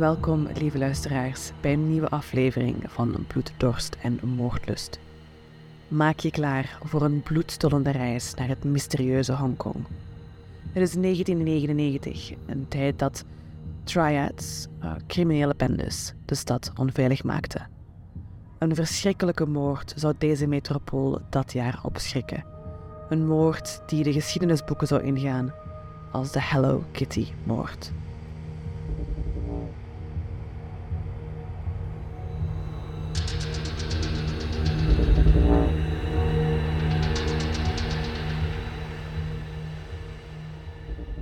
Welkom, lieve luisteraars, bij een nieuwe aflevering van Bloeddorst en Moordlust. Maak je klaar voor een bloedstollende reis naar het mysterieuze Hongkong. Het is 1999, een tijd dat triads, uh, criminele bendes, de stad onveilig maakten. Een verschrikkelijke moord zou deze metropool dat jaar opschrikken. Een moord die de geschiedenisboeken zou ingaan als de Hello Kitty-moord.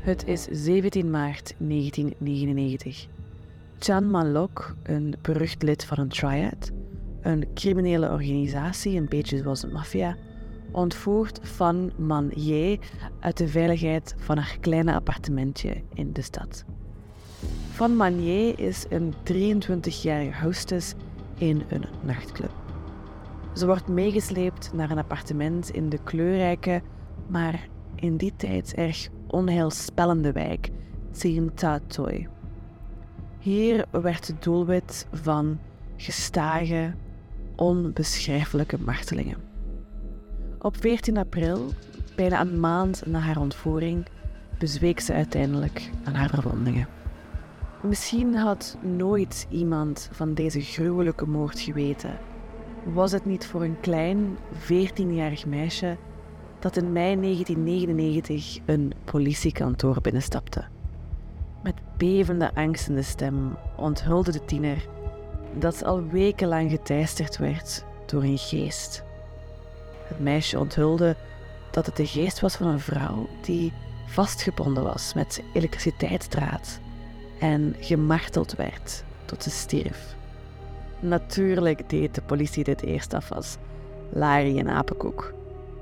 Het is 17 maart 1999. Chan Manlok, een berucht lid van een triad, een criminele organisatie, een beetje zoals de maffia, ontvoert Fan Man Ye uit de veiligheid van haar kleine appartementje in de stad. Fan Man Ye is een 23-jarige hostess in een nachtclub. Ze wordt meegesleept naar een appartement in de kleurrijke, maar in die tijd erg onheilspellende wijk Tsim Ta Toi. Hier werd het doelwit van gestage, onbeschrijfelijke martelingen. Op 14 april, bijna een maand na haar ontvoering, bezweek ze uiteindelijk aan haar verwondingen. Misschien had nooit iemand van deze gruwelijke moord geweten. Was het niet voor een klein 14-jarig meisje dat in mei 1999 een politiekantoor binnenstapte? Met bevende angst in de stem onthulde de tiener dat ze al wekenlang geteisterd werd door een geest. Het meisje onthulde dat het de geest was van een vrouw die vastgebonden was met elektriciteitsdraad en gemarteld werd tot ze stierf. Natuurlijk deed de politie dit eerst af als Larry en apenkoek.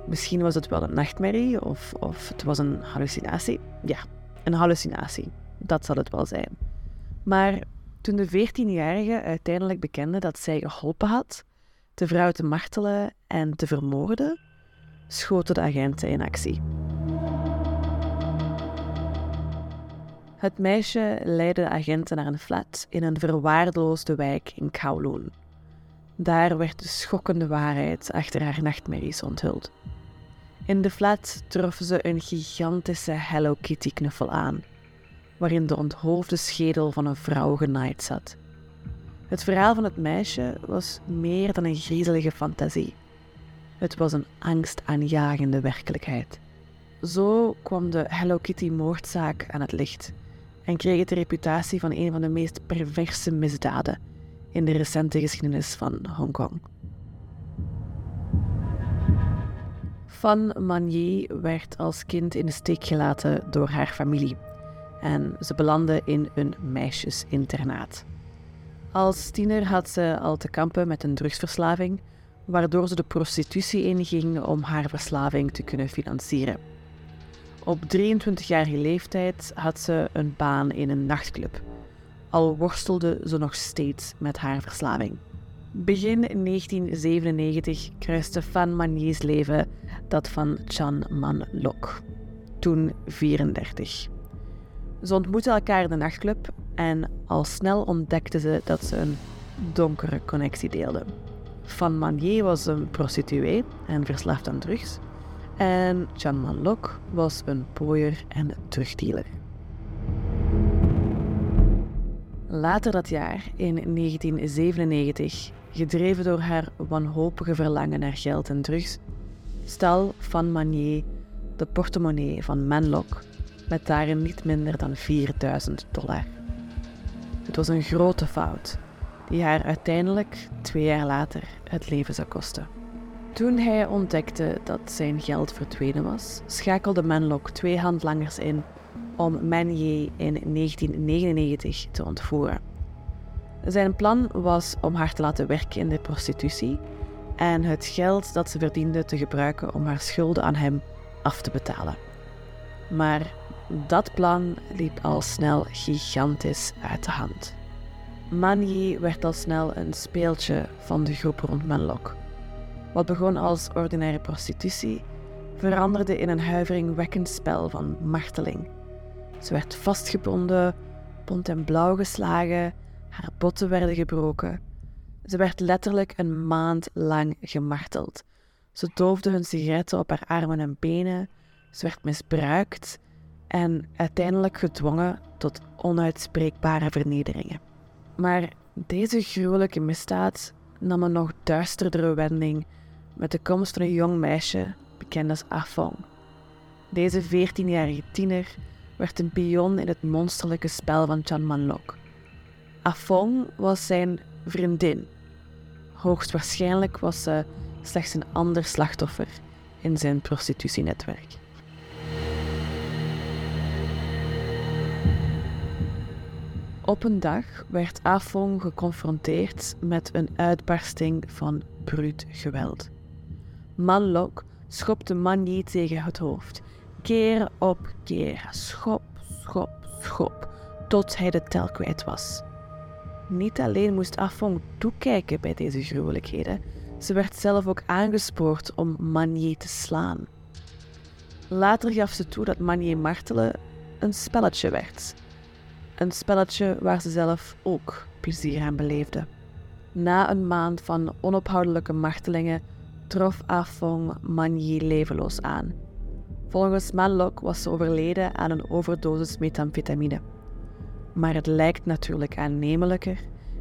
Misschien was het wel een nachtmerrie of, of het was een hallucinatie. Ja, een hallucinatie. Dat zal het wel zijn. Maar toen de 14-jarige uiteindelijk bekende dat zij geholpen had de vrouw te martelen en te vermoorden, schoten de agenten in actie. Het meisje leidde de agenten naar een flat in een verwaarloosde wijk in Kowloon. Daar werd de schokkende waarheid achter haar nachtmerries onthuld. In de flat troffen ze een gigantische Hello Kitty knuffel aan, waarin de onthoofde schedel van een vrouw genaaid zat. Het verhaal van het meisje was meer dan een griezelige fantasie. Het was een angstaanjagende werkelijkheid. Zo kwam de Hello Kitty moordzaak aan het licht en kreeg het de reputatie van een van de meest perverse misdaden in de recente geschiedenis van Hongkong. Fan Manyi werd als kind in de steek gelaten door haar familie en ze belandde in een meisjesinternaat. Als tiener had ze al te kampen met een drugsverslaving, waardoor ze de prostitutie inging om haar verslaving te kunnen financieren. Op 23-jarige leeftijd had ze een baan in een nachtclub, al worstelde ze nog steeds met haar verslaving. Begin 1997 kruiste Fan Manier's leven dat van Chan Man Lok, toen 34. Ze ontmoetten elkaar in de nachtclub en al snel ontdekten ze dat ze een donkere connectie deelden. Van Manier was een prostituee en verslaafd aan drugs. En Chan Manlok was een pooier en drugdealer. Later dat jaar, in 1997, gedreven door haar wanhopige verlangen naar geld en drugs, stal Van Manier de portemonnee van Manlok met daarin niet minder dan 4000 dollar. Het was een grote fout, die haar uiteindelijk, twee jaar later, het leven zou kosten. Toen hij ontdekte dat zijn geld verdwenen was, schakelde Manlock twee handlangers in om Manier in 1999 te ontvoeren. Zijn plan was om haar te laten werken in de prostitutie en het geld dat ze verdiende te gebruiken om haar schulden aan hem af te betalen. Maar dat plan liep al snel gigantisch uit de hand. Mani werd al snel een speeltje van de groep rond Manlock. Wat begon als ordinaire prostitutie, veranderde in een huiveringwekkend spel van marteling. Ze werd vastgebonden, bont en blauw geslagen, haar botten werden gebroken. Ze werd letterlijk een maand lang gemarteld. Ze doofde hun sigaretten op haar armen en benen, ze werd misbruikt en uiteindelijk gedwongen tot onuitspreekbare vernederingen. Maar deze gruwelijke misdaad nam een nog duisterdere wending met de komst van een jong meisje, bekend als Afong. Deze 14-jarige tiener werd een pion in het monsterlijke spel van Chan Manlok. Afong was zijn vriendin. Hoogstwaarschijnlijk was ze slechts een ander slachtoffer in zijn prostitutienetwerk. Op een dag werd Afong geconfronteerd met een uitbarsting van bruut geweld. Manlok schopte Manji tegen het hoofd, keer op keer, schop, schop, schop, tot hij de tel kwijt was. Niet alleen moest Afong toekijken bij deze gruwelijkheden, ze werd zelf ook aangespoord om Manji te slaan. Later gaf ze toe dat Manji martelen een spelletje werd een spelletje waar ze zelf ook plezier aan beleefde. Na een maand van onophoudelijke martelingen trof Afong Manji levenloos aan. Volgens Manlok was ze overleden aan een overdosis methamfetamine. Maar het lijkt natuurlijk aannemelijker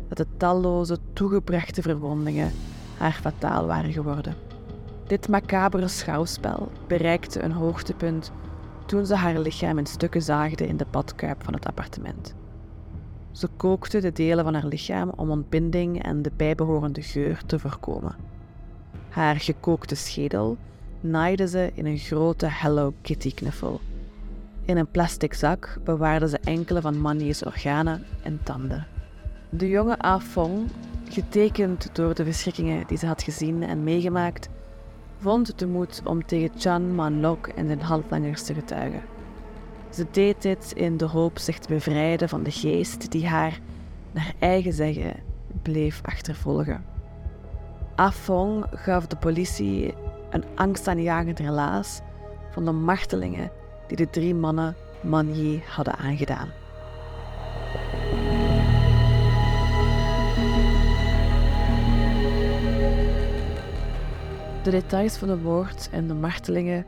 dat de talloze toegebrachte verwondingen haar fataal waren geworden. Dit macabere schouwspel bereikte een hoogtepunt toen ze haar lichaam in stukken zaagde in de badkuip van het appartement. Ze kookte de delen van haar lichaam om ontbinding en de bijbehorende geur te voorkomen. Haar gekookte schedel naaide ze in een grote Hello Kitty knuffel. In een plastic zak bewaarde ze enkele van Manje's organen en tanden. De jonge Afong, getekend door de verschrikkingen die ze had gezien en meegemaakt, vond de moed om tegen Chan Manlok en zijn handlangers te getuigen. Ze deed dit in de hoop zich te bevrijden van de geest die haar, naar eigen zeggen, bleef achtervolgen. Afong gaf de politie een angstaanjagend relaas van de martelingen die de drie mannen Manji hadden aangedaan. De details van de moord en de martelingen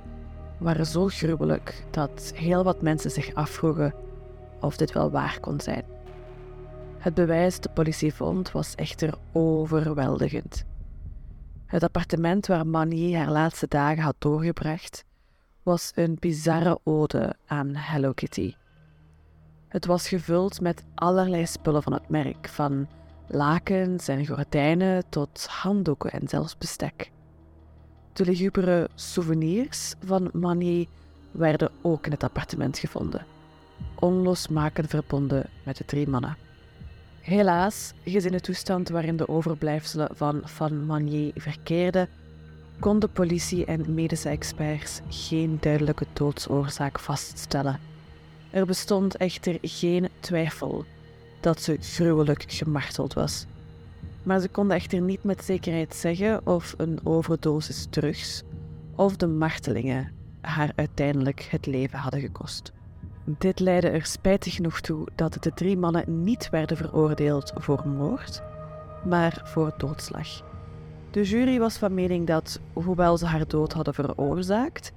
waren zo gruwelijk dat heel wat mensen zich afvroegen of dit wel waar kon zijn. Het bewijs dat de politie vond was echter overweldigend. Het appartement waar Mani haar laatste dagen had doorgebracht was een bizarre ode aan Hello Kitty. Het was gevuld met allerlei spullen van het merk, van lakens en gordijnen tot handdoeken en zelfs bestek. De lugubere souvenirs van Manier werden ook in het appartement gevonden, onlosmakend verbonden met de drie mannen. Helaas, gezien de toestand waarin de overblijfselen van Van Manier verkeerden, kon de politie en medische experts geen duidelijke doodsoorzaak vaststellen. Er bestond echter geen twijfel dat ze gruwelijk gemarteld was maar ze konden echter niet met zekerheid zeggen of een overdosis drugs of de martelingen haar uiteindelijk het leven hadden gekost. Dit leidde er spijtig genoeg toe dat de drie mannen niet werden veroordeeld voor moord, maar voor doodslag. De jury was van mening dat, hoewel ze haar dood hadden veroorzaakt,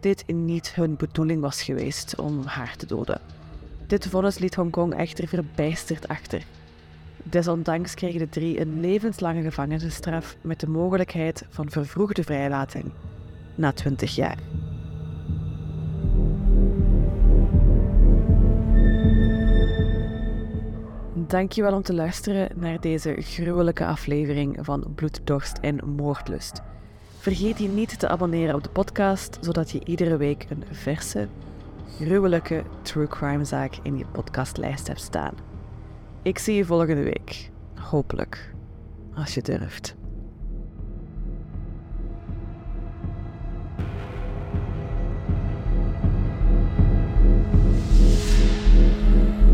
dit niet hun bedoeling was geweest om haar te doden. Dit vonnis liet Hongkong echter verbijsterd achter Desondanks kregen de drie een levenslange gevangenisstraf met de mogelijkheid van vervroegde vrijlating na 20 jaar. Dankjewel om te luisteren naar deze gruwelijke aflevering van Bloeddorst en Moordlust. Vergeet je niet te abonneren op de podcast, zodat je iedere week een verse, gruwelijke true crime zaak in je podcastlijst hebt staan. Ik zie je volgende week. Hopelijk. Als je durft.